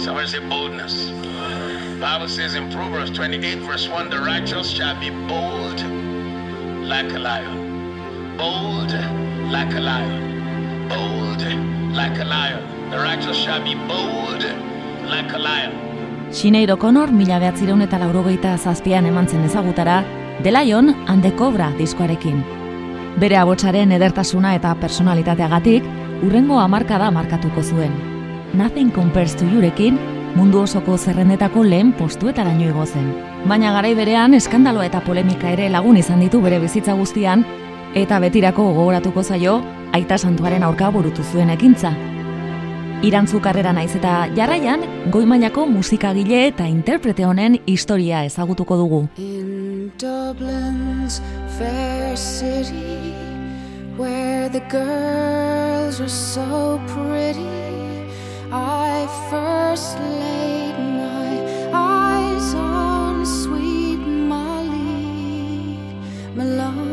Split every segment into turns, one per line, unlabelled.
Somebody say boldness. Bible says in Proverbs 28 verse 1, the righteous shall be bold like a lion. Bold like a lion. Bold like a lion. The righteous shall be bold like a lion.
Sinead O'Connor mila behatzireun eta laurogeita zazpian eman zen ezagutara, The Lion and the Cobra diskoarekin. Bere abotsaren edertasuna eta personalitateagatik, urrengo hamarkada markatuko zuen. Nothing compares to yourekin, mundu osoko zerrendetako lehen postuetaraino igo zen. Baina garai berean eskandalo eta polemika ere lagun izan ditu bere bizitza guztian, eta betirako gogoratuko zaio, aita santuaren aurka burutu zuen ekintza. Irantzu karrera naiz eta jarraian, goi mailako musikagile eta interprete honen historia ezagutuko dugu.
In Dublin's fair city, where the girls are so pretty, I first laid my eyes on sweet Molly Malone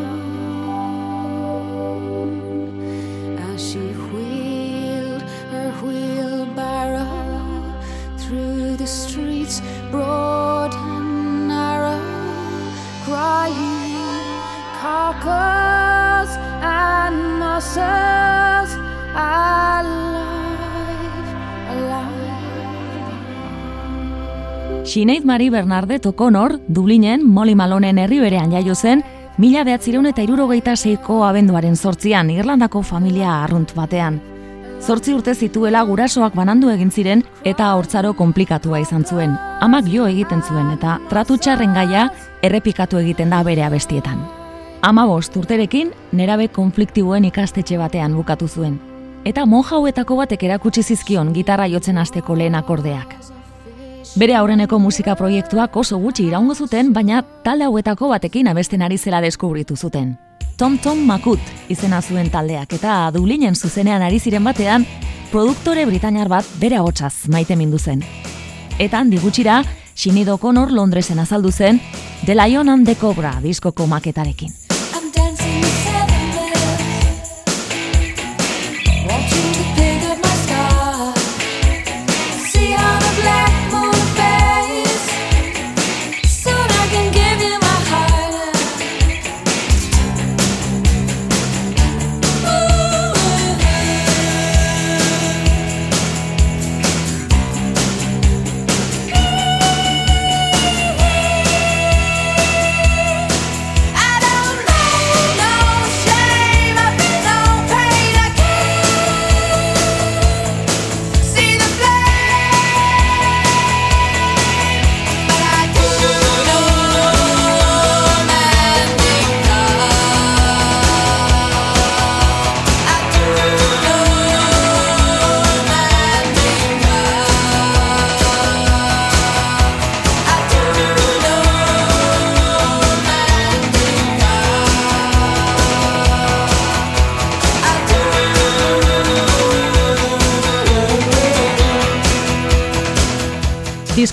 as she wheeled her wheelbarrow through the streets broad and narrow, crying cockles and mussels
Sinead Marie Bernardet O'Connor, Dublinen, Molly Malonen herri berean jaio zen, mila behatzireun eta irurogeita seiko abenduaren sortzian Irlandako familia arrunt batean. Zortzi urte zituela gurasoak banandu egin ziren eta hortzaro konplikatua izan zuen. Amak jo egiten zuen eta tratu txarren gaia errepikatu egiten da bere abestietan. Ama bost urterekin, nerabe konfliktiboen ikastetxe batean bukatu zuen. Eta monja hauetako batek erakutsi zizkion gitarra jotzen hasteko lehen akordeak. Bere aurreneko musika proiektuak oso gutxi iraungo zuten, baina talde hauetako batekin abesten ari zela deskubritu zuten. Tom Tom Makut izena zuen taldeak eta Dublinen zuzenean ari ziren batean, produktore britainiar bat bere ahotsaz maite mindu zen. Eta handi gutxira, Sinead O'Connor Londresen azaldu zen The Lion and the Cobra diskoko maketarekin.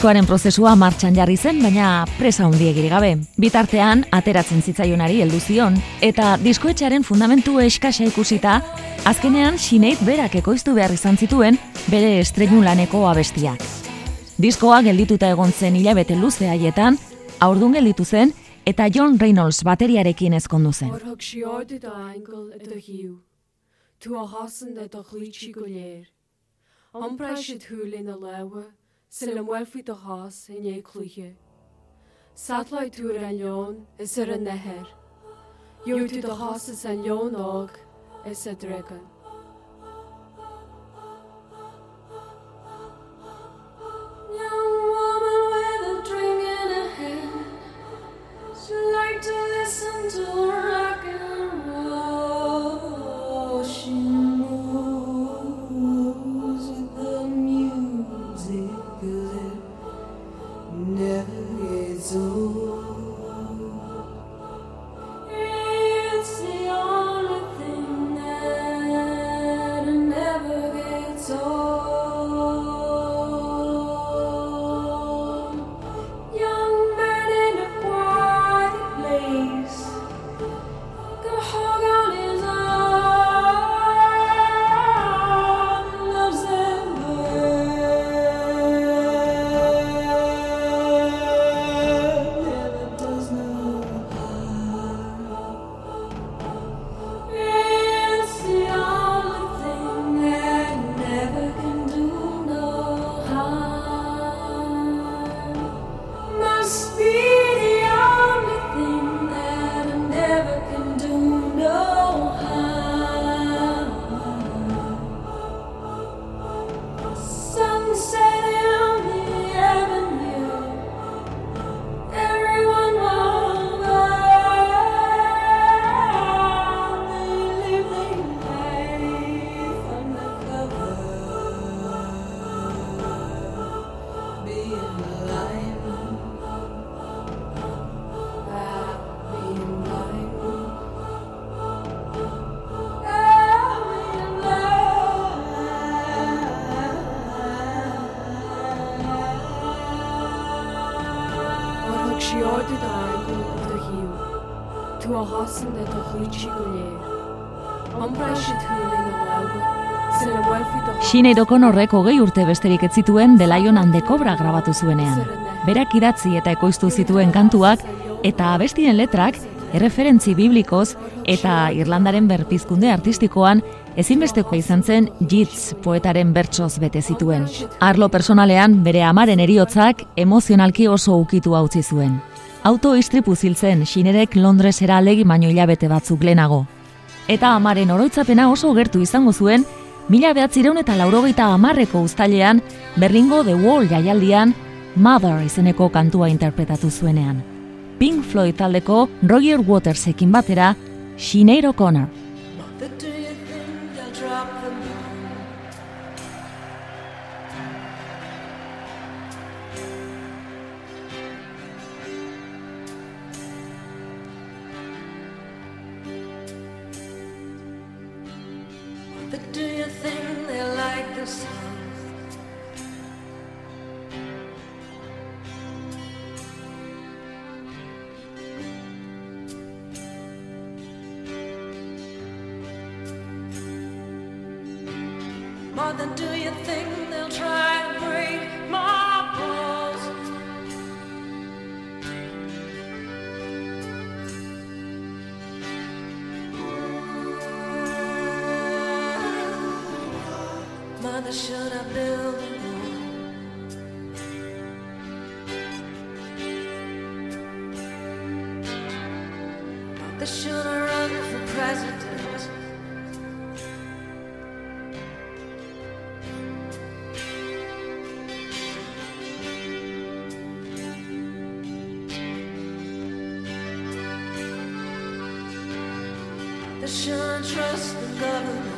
Diskoaren prozesua martxan jarri zen, baina presa handiegirik gabe. Bitartean, ateratzen zitzaionari heldu zion, eta diskoetxearen fundamentu eskasa ikusita, azkenean Sinead berak ekoiztu behar izan zituen bere estreinu laneko abestiak. Diskoa geldituta egon zen hilabete luze haietan, aurdun gelditu zen, eta John Reynolds bateriarekin ezkondu zen.
Angel a hasan a do chlítí go léir. Ampra si thuúlin a lewe, se le muelfi do hás in é clúthe. Satlaid túr an leon is ar an nehéir. Dúir tú do hásas an leon ág is a dregan.
Like to listen to rock and roll.
Oh, she
Sinead O'Connorrek hogei urte besterik ez zituen and the Cobra grabatu zuenean. Berak idatzi eta ekoiztu zituen kantuak eta abestien letrak erreferentzi biblikoz eta Irlandaren berpizkunde artistikoan ezinbesteko izan zen Yeats poetaren bertsoz bete zituen. Arlo personalean bere amaren eriotzak emozionalki oso ukitu utzi zuen. Auto istripu ziltzen Sinerek Londresera legi baino hilabete batzuk lehenago. Eta amaren oroitzapena oso gertu izango zuen Mila behatzireun eta laurogeita amarreko uztailean, Berlingo The Wall jaialdian, Mother izeneko kantua interpretatu zuenean. Pink Floyd taldeko Roger Watersekin batera, Sinead O'Connor.
Mother, should I trust the government?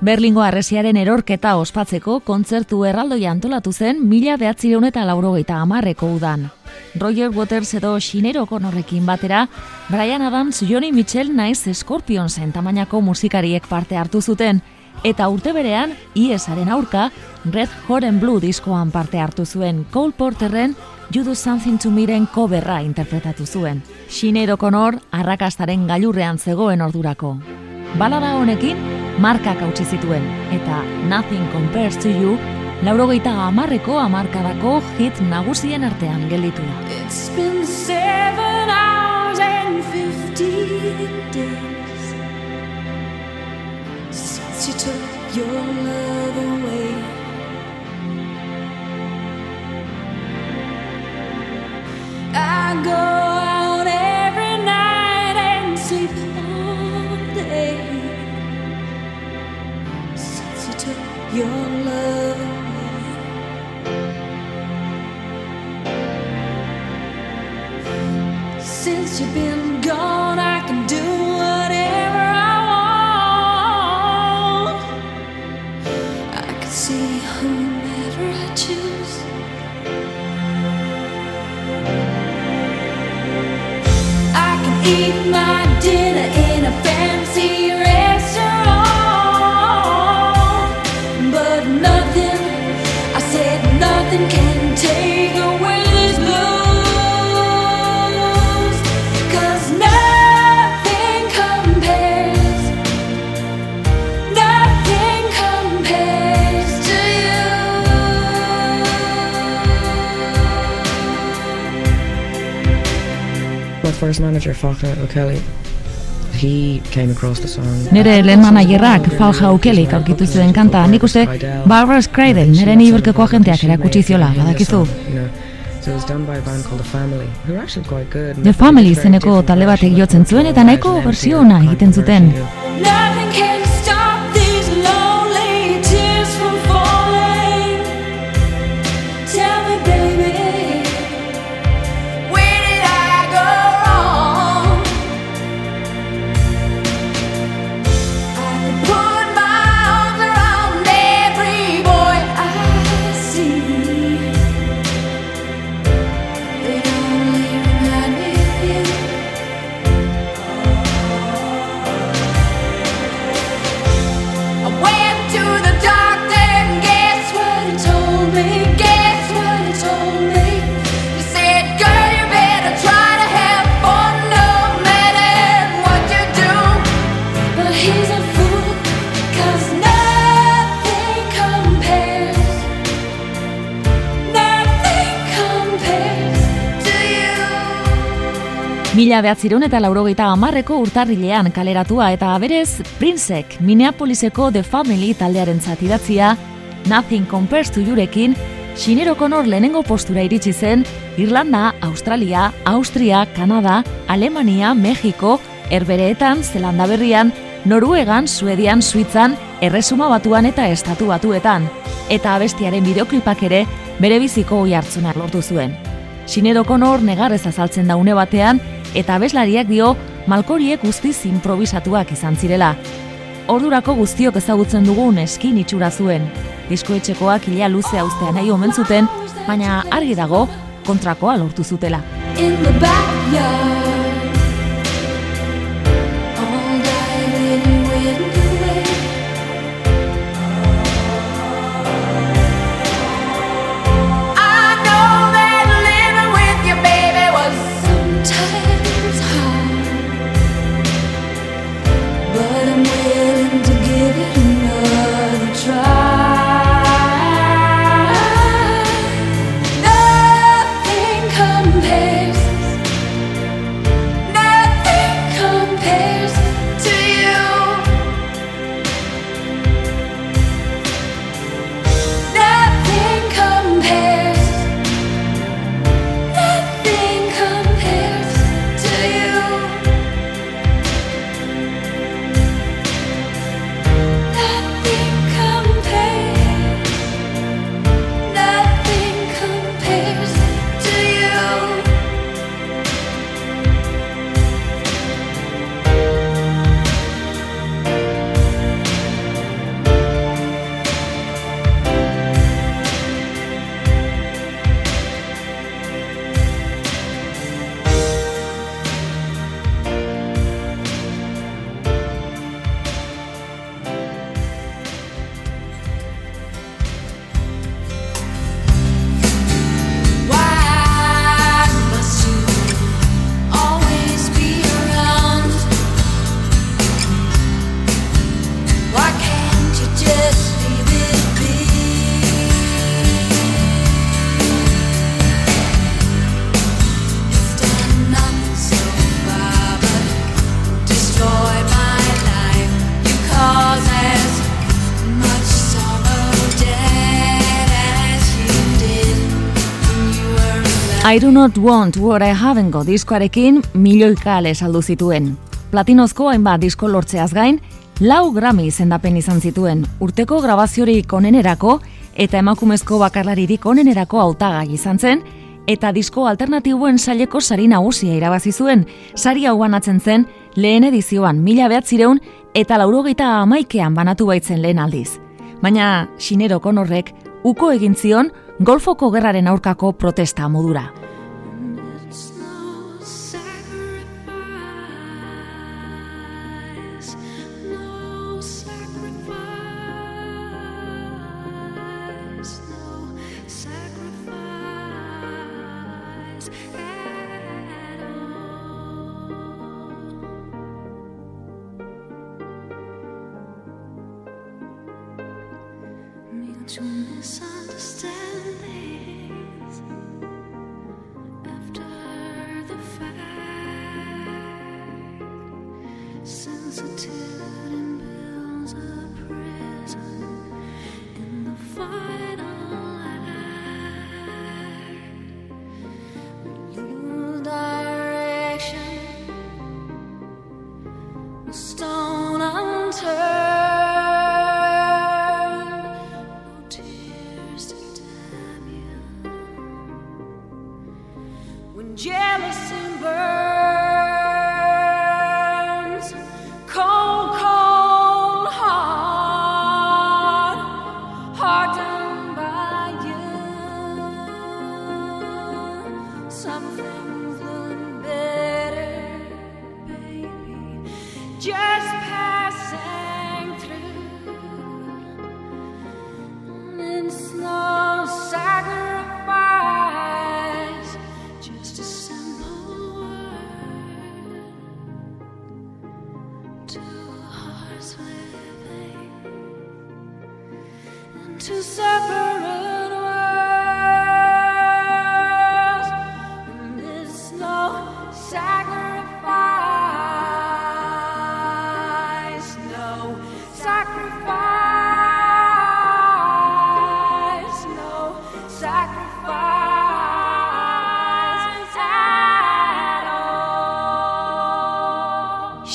Berlingo arresiaren erorketa ospatzeko kontzertu erraldoia antolatu zen mila behatzireun eta laurogeita amarreko udan. Roger Waters edo Sinead O'Connorrekin batera, Brian Adams, Johnny Mitchell naiz Scorpionsen tamainako musikariek parte hartu zuten, eta urte berean, IESaren aurka, Red Hot and Blue diskoan parte hartu zuen Cole Porterren You Do Something to Meren coverra interpretatu zuen. Sinead O'Connor arrakastaren gailurrean zegoen ordurako. Balada honekin, markak hautsi zituen, eta Nothing Compares to You, laurogeita amarreko amarkadako hit nagusien artean gelditu da.
It's been seven hours and fifteen days since you took your love away. I go Since you've
manager, Faulkner O'Kelly, he came across the song.
Nere lehen managerrak Falja Ukelik aurkitu zuen kanta, nik uste Barbara Scradle, nere niberkeko agenteak erakutsi ziola, badakizu.
The Family,
izeneko talde batek jotzen zuen eta nahiko bersio ona egiten zuten. Mila behatzireun eta laurogeita amarreko urtarrilean kaleratua eta berez Princek Minneapoliseko The Family taldearen zatidatzia Nothing Compares to Yourekin Xinero Conor lehenengo postura iritsi zen Irlanda, Australia, Austria, Kanada, Alemania, Mexiko, Herbereetan, Zelanda Berrian, Noruegan, Suedian, Suitzan, Erresuma Batuan eta Estatu Batuetan. Eta abestiaren bideoklipak ere bere biziko oi hartzunak lortu zuen. Xinero Conor negarrez azaltzen da une batean eta abeslariak dio malkoriek guztiz improvisatuak izan zirela. Ordurako guztiok ezagutzen dugun eskin itxura zuen. Diskoetxekoak hilea luze hauztea nahi omen zuten, baina argi dago kontrakoa lortu zutela.
in the I
do not want what I haven't got diskoarekin milioika ale saldu zituen. Platinozko hainbat disko lortzeaz gain, lau Grammy izendapen izan zituen, urteko grabaziorik onenerako eta emakumezko bakarlaririk onenerako hautagai izan zen, eta disko alternatiboen saileko sari nagusia irabazi zuen, sari hau banatzen zen lehen edizioan mila behatzireun eta laurogeita amaikean banatu baitzen lehen aldiz. Baina Xinero Konorrek uko egin zion Golfoko gerraren aurkako protesta modura.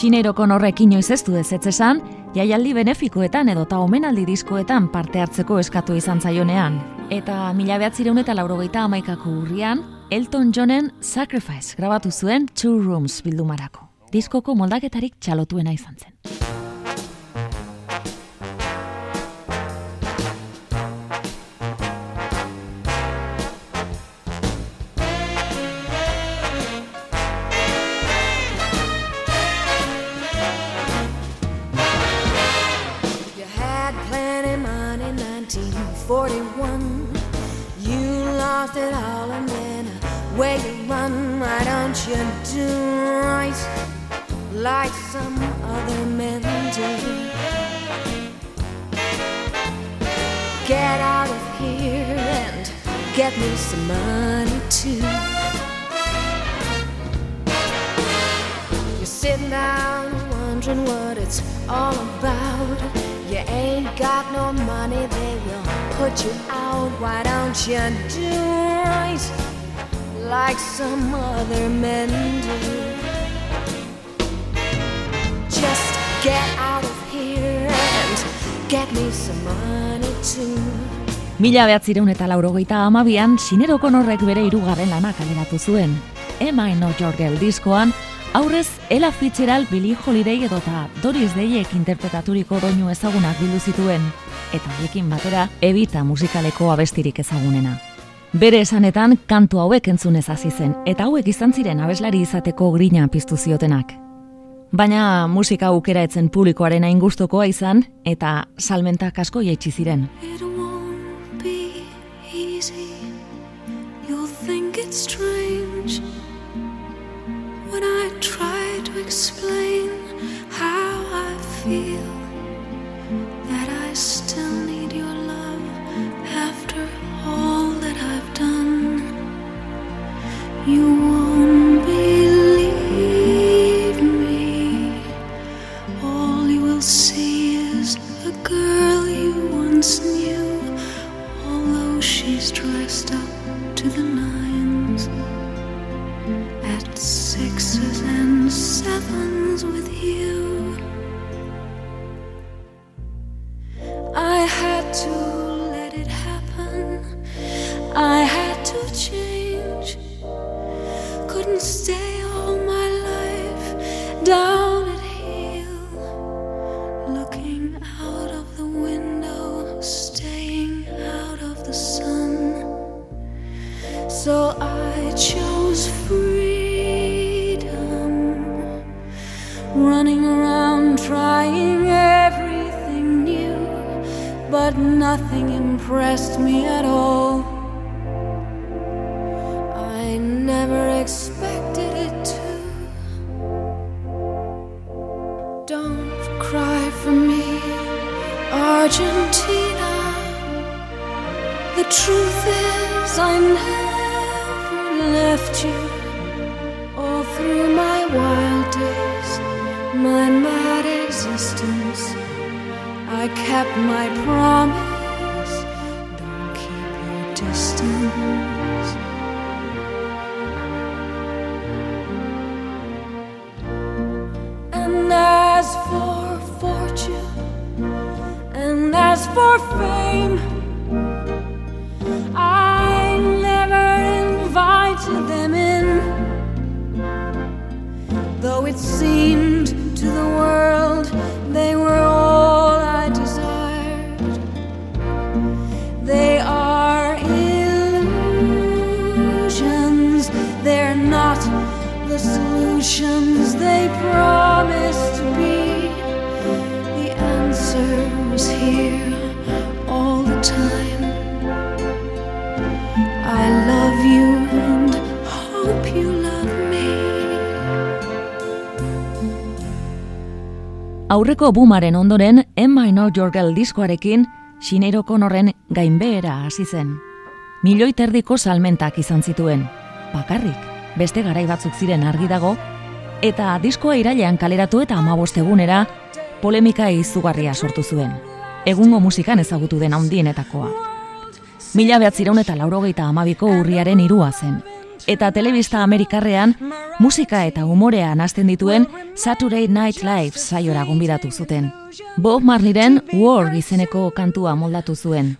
All.
Sinerokon horrek inoiz ez du ez ez esan, jaialdi benefikoetan edota omenaldi diskoetan parte hartzeko eskatu izan zaionean. Eta mila behatzireun eta laurogeita amaikako urrian, Elton Johnen Sacrifice grabatu zuen Two Rooms bildumarako. Diskoko moldaketarik txalotuena izan zen.
Like some other men do? Get out of here and get me some money too. You're sitting down wondering what it's all about. You ain't got no money, they will put you out. Why don't you do right like some other men do?
Mila behatzireun eta laurogeita amabian, sinerokon horrek bere hirugarren lana kaleratu zuen. Am I Not Your diskoan, aurrez Ella Fitzgerald, Billie Holiday edota Doris Dayek interpretaturiko doinu ezagunak bildu zituen, eta haiekin batera Evita musikaleko abestirik ezagunena. Bere esanetan kantu hauek entzunez hasi zen, eta hauek izan ziren abeslari izateko grina piztu ziotenak. Baina musika aukera etzen publikoaren hain gustokoa izan, eta salmentak asko jaitsi ziren.
When I try to explain how I feel. Existence, I kept my promise.
Aurreko bumaren ondoren, Not Your Girl diskoarekin, Sineiro Konorren gainbehera hasi zen. Milioi terdiko salmentak izan zituen. Bakarrik, beste garai batzuk ziren argi dago, eta diskoa irailean kaleratu eta amabost egunera, polemika izugarria sortu zuen. Egungo musikan ezagutu den handienetakoa. Mila behatzireun eta laurogeita amabiko urriaren irua zen. Eta telebista amerikarrean, musika eta umorea nazten dituen Saturday Night Live saiora gonbidatu zuten. Bob Marleyren War izeneko kantua moldatu zuen.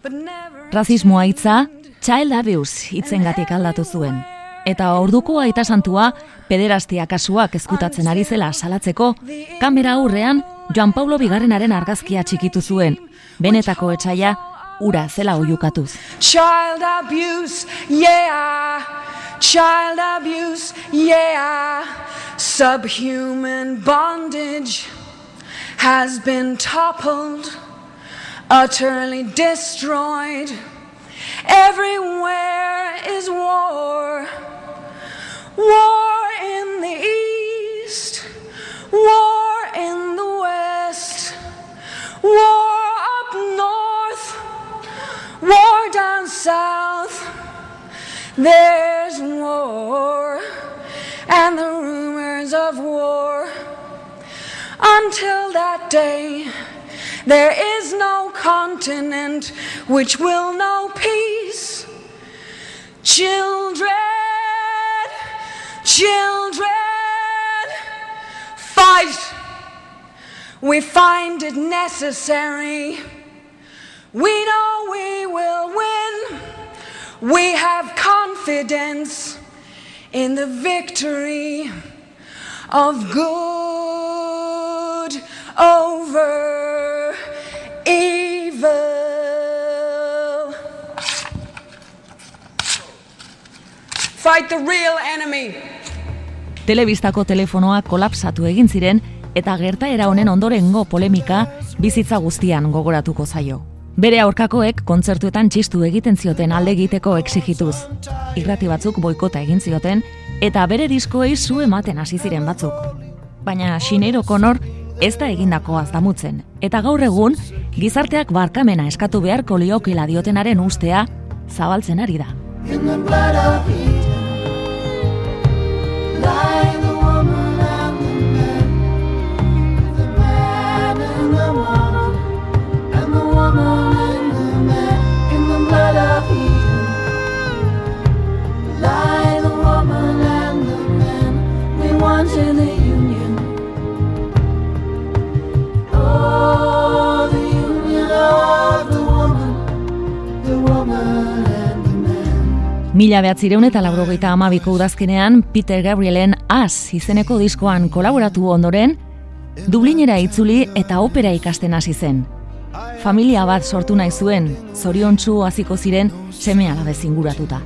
Razismoa hitza, child abuse hitzengatik aldatu zuen. Eta orduko aita santua, pederastia kasuak ezkutatzen ari zela salatzeko, kamera aurrean Joan Paulo Bigarrenaren argazkia txikitu zuen. Benetako etsaia, ura zela oiukatuz.
Child abuse, yeah. Child abuse, yeah. Subhuman bondage has been toppled, utterly destroyed. Everywhere is war. War in the east, war in the west, war up north, war down south. There's war and the rumors of war. Until that day, there is no continent which will know peace. Children, children, fight. We find it necessary. We know we will win. We have confidence in the victory of good over evil. Fight the real enemy.
Telebistako telefonoa kolapsatu egin ziren eta gertaera honen ondorengo polemika bizitza guztian gogoratuko zaio. Bere aurkakoek kontzertuetan txistu egiten zioten alde egiteko exigituz. Irrati batzuk boikota egin zioten eta bere diskoei zu ematen hasi ziren batzuk. Baina Sineiro Konor ez da egindakoaz damutzen eta gaur egun gizarteak barkamena eskatu beharko liokila diotenaren ustea zabaltzen ari da. Mila behatzireun eta laurogeita amabiko udazkenean Peter Gabrielen Az izeneko diskoan kolaboratu ondoren, Dublinera itzuli eta opera ikasten hasi zen. Familia bat sortu nahi zuen, zoriontsu hasiko ziren seme alabe zinguratuta.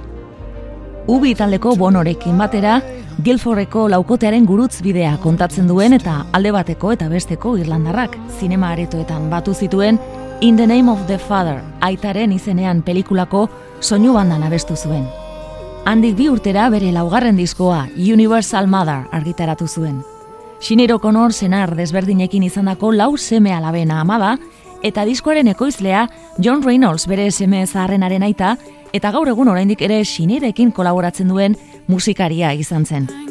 Ubi taldeko bonorekin batera, Guilfordeko laukotearen gurutz bidea kontatzen duen eta alde bateko eta besteko Irlandarrak zinema aretoetan batu zituen In the Name of the Father, aitaren izenean pelikulako soinu bandan abestu zuen. Handik bi urtera bere laugarren diskoa Universal Mother argitaratu zuen. Sineiro Konor senar desberdinekin izandako lau seme alabena ama da, eta diskoaren ekoizlea John Reynolds bere seme zaharrenaren aita, eta gaur egun oraindik ere Sinerekin kolaboratzen duen musikaria izan zen.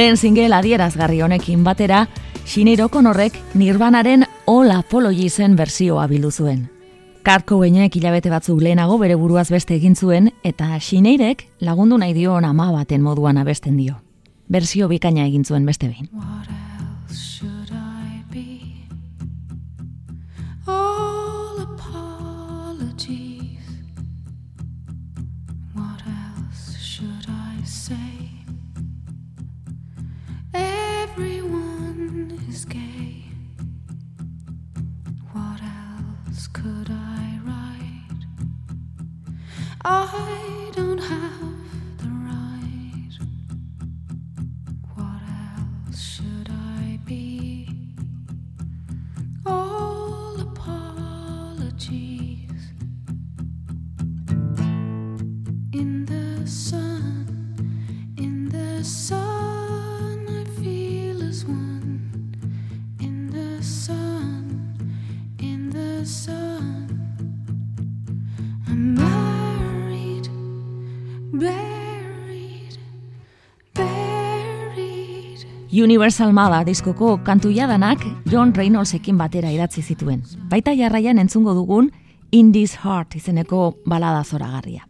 Lehen single adierazgarri honekin batera, Sinead O'Connorrek Nirvanaren All Apologiesen bersioa bildu zuen. Kurt Cobainek hilabete batzuk lehenago bere buruaz beste egin zuen eta Sineadek lagundu nahi dio ama baten moduan abesten dio. Bersio bikaina egin zuen beste behin. Universal Mother diskoko kantu jadanak John Reynoldsekin batera idatzi zituen. Baita jarraian entzungo dugun In This Heart izeneko balada zoragarria.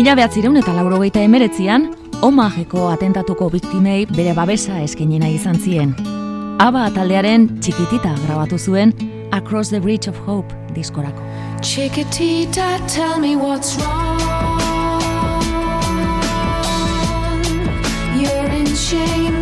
Mila behatzireun eta laurogeita emeretzian, Omageko atentatuko biktimei bere babesa eskenina izan zien. Aba taldearen txikitita grabatu zuen Across the Bridge of Hope diskorako.
Chiquitita, tell me what's wrong. You're in shame.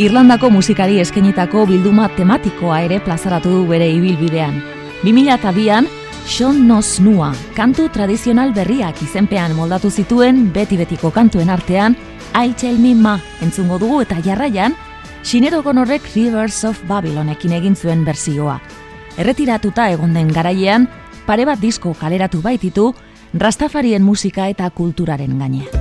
Irlandako musikari eskenitako bilduma tematikoa ere plazaratu du bere ibilbidean. 2002an, Sean Nos Nua, kantu tradizional berriak izenpean moldatu zituen beti-betiko kantuen artean, I Tell Me Ma entzungo dugu eta jarraian, Sinero Gonorrek Rivers of Babylonekin egin zuen berzioa. Erretiratuta egon den garailean, pare bat disko kaleratu baititu, Rastafarien musika eta kulturaren gainean.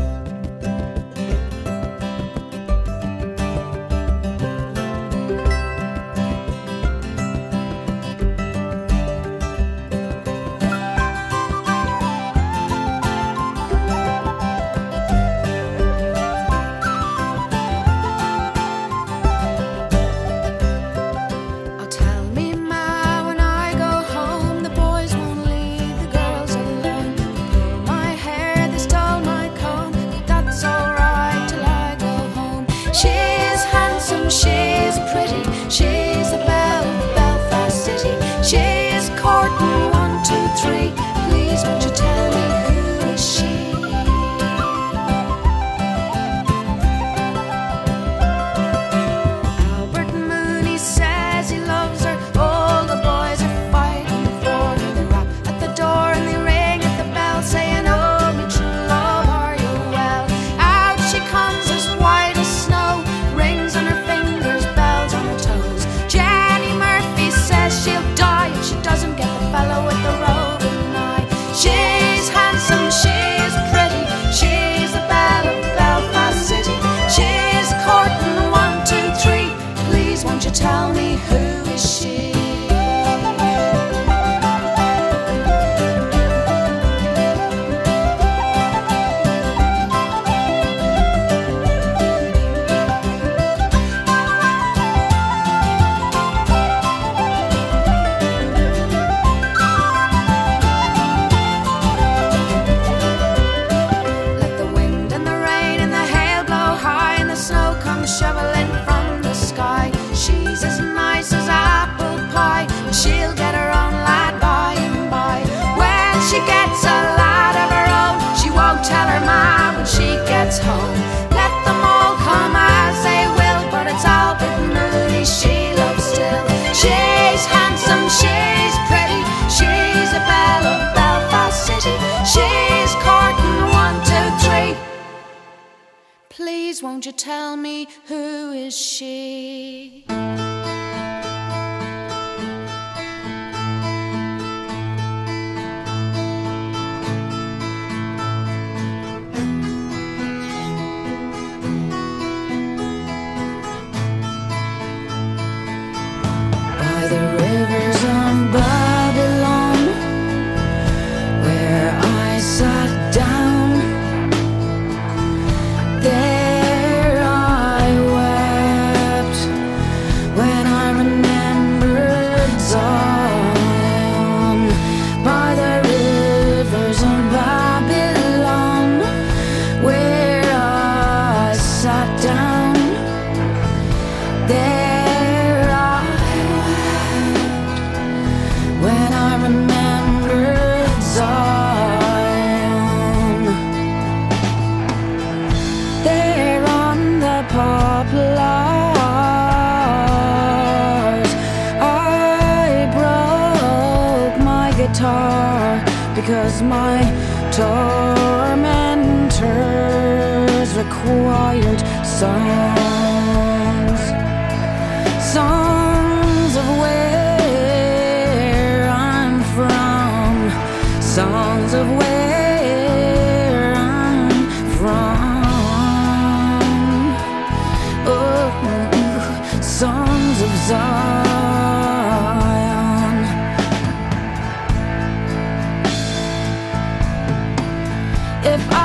if I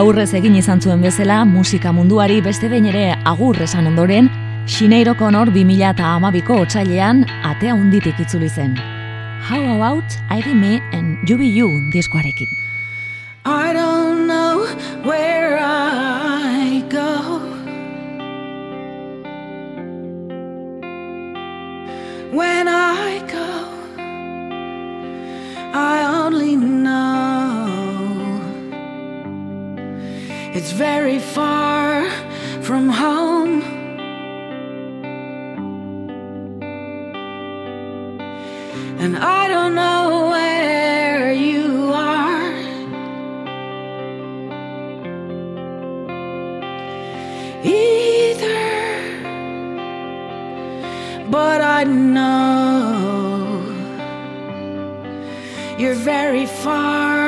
aurrez egin izan zuen bezala musika munduari beste behin ere agur esan ondoren, Sineiro Connor 2012ko otsailean atea hunditik itzuli zen. How about I Be Me and You Be You diskoarekin.
And I don't know where you are. Either, but I know you're very far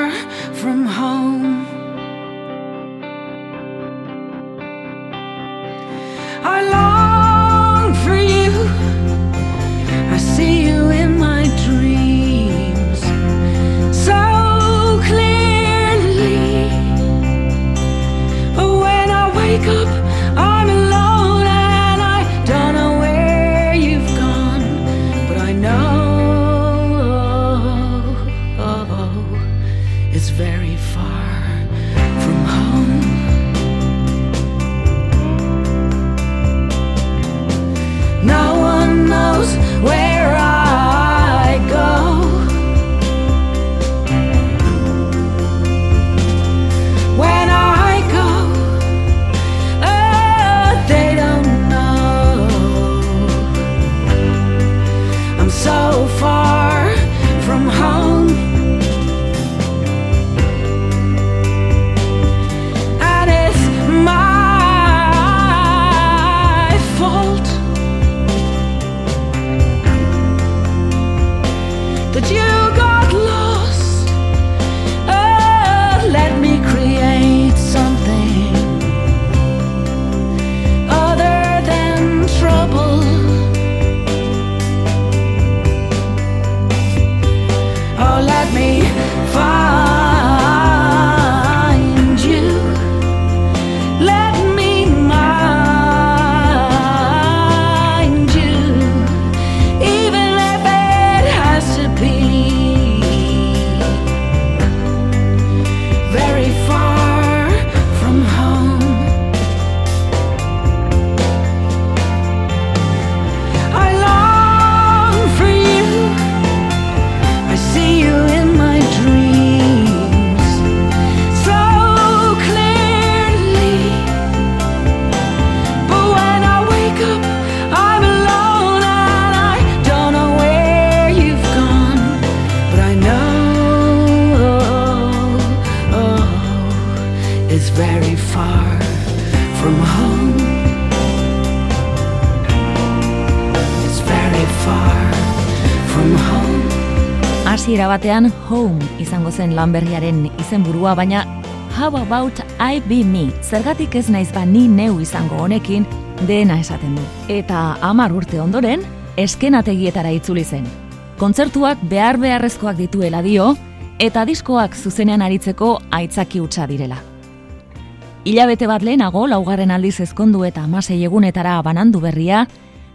batean Home izango zen lanberriaren izenburua, baina How about I be me? Zergatik ez naiz ba ni neu izango honekin dena esaten du. Eta hamar urte ondoren, eskenategietara itzuli zen. Kontzertuak behar beharrezkoak dituela dio, eta diskoak zuzenean aritzeko aitzaki hutsa direla. Hilabete bat lehenago, laugarren aldiz ezkondu eta amasei egunetara banandu berria,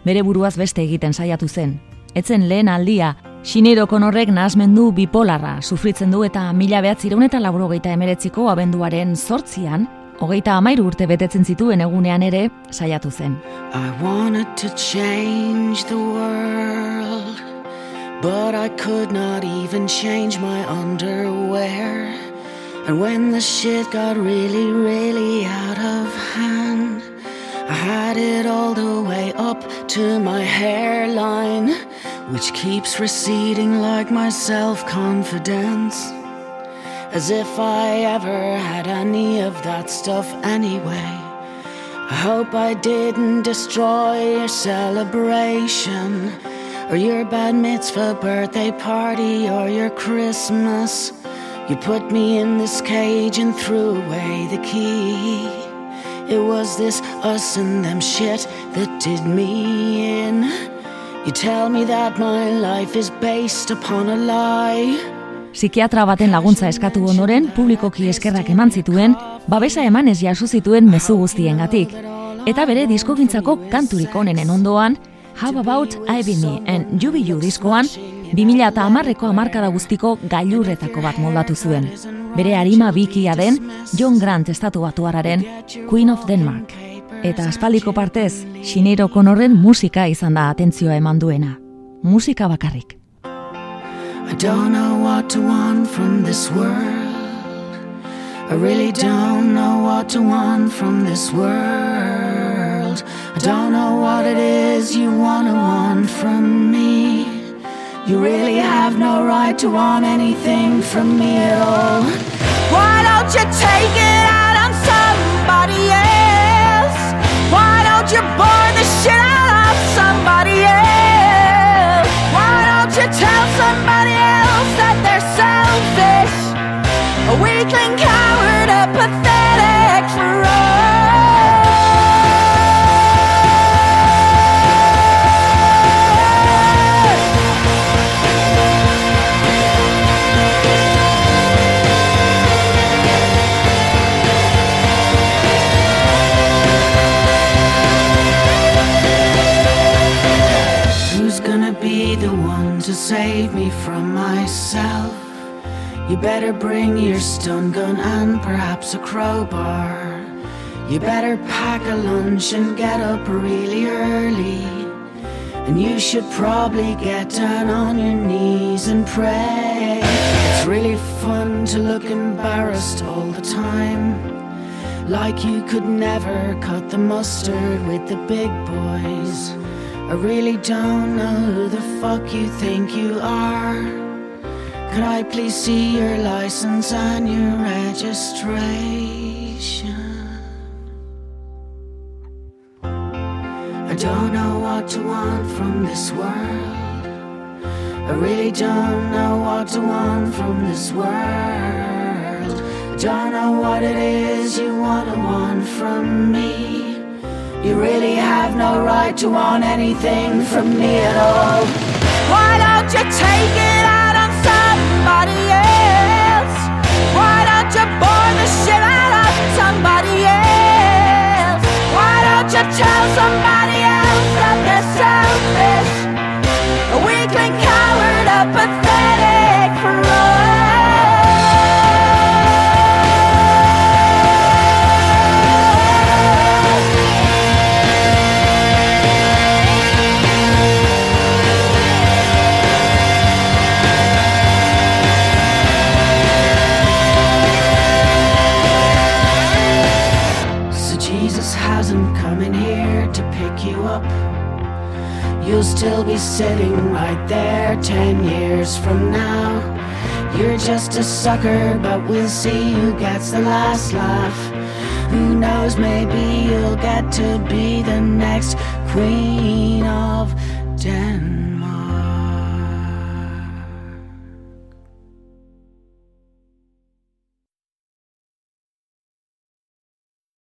bere buruaz beste egiten saiatu zen. Etzen lehen aldia, Sineiro konorrek nahasmendu bipolarra sufritzen du eta mila behatzireun eta laurogeita emeretziko abenduaren sortzian, hogeita amairu urte betetzen zituen egunean ere saiatu zen.
I wanted to change the world, but I could not even change my underwear. And when the shit got really, really out of hand, I had it all the way up to my hairline, which keeps receding like my self confidence. As if I ever had any of that stuff anyway. I hope I didn't destroy your celebration, or your bad mitzvah birthday party, or your Christmas. You put me in this cage and threw away the key. It was this us and them shit that did me in. You tell me that my life is based upon a lie.
Psikiatra baten laguntza eskatu ondoren, publikoki eskerrak eman zituen, babesa emanez jaso zituen mezu guztiengatik. Eta bere diskogintzako kanturik onenen ondoan, How About I Be Me and You Be You diskoan, 2000 eta amarreko amarkada guztiko gailurretako bat moldatu zuen. Bere harima bikia den John Grant estatu batuararen Queen of Denmark. Eta aspaldiko partez, Sineiro Konorren musika izan da atentzioa eman duena. Musika bakarrik.
I don't know what to want from this world. I really don't know what to want from this world. I don't know what it is you wanna want from me. You really have no right to want anything from me at all. Why don't you take it out on don't you bore the shit out of somebody else? Why don't you tell somebody else that they're selfish? A weakling, coward, a pathetic fraud. Save me from myself? You better bring your stun gun and perhaps a crowbar. You better pack a lunch and get up really early. And you should probably get down on your knees and pray. It's really fun to look embarrassed all the time. Like you could never cut the mustard with the big boys. I really don't know who the fuck you think you are. Could I please see your license and your registration? I don't know what to want from this world. I really don't know what to want from this world. I don't know what it is you wanna want from me. You really have no right to want anything from me at all. Why don't you take it out on somebody else? Why don't you bore the shit out of somebody else? Why don't you tell somebody else that they're selfish? A weakling, coward, a You'll still be sitting right there ten years from now. You're just a sucker, but we'll see who gets the last laugh. Who knows, maybe you'll get to be the next Queen of Denmark.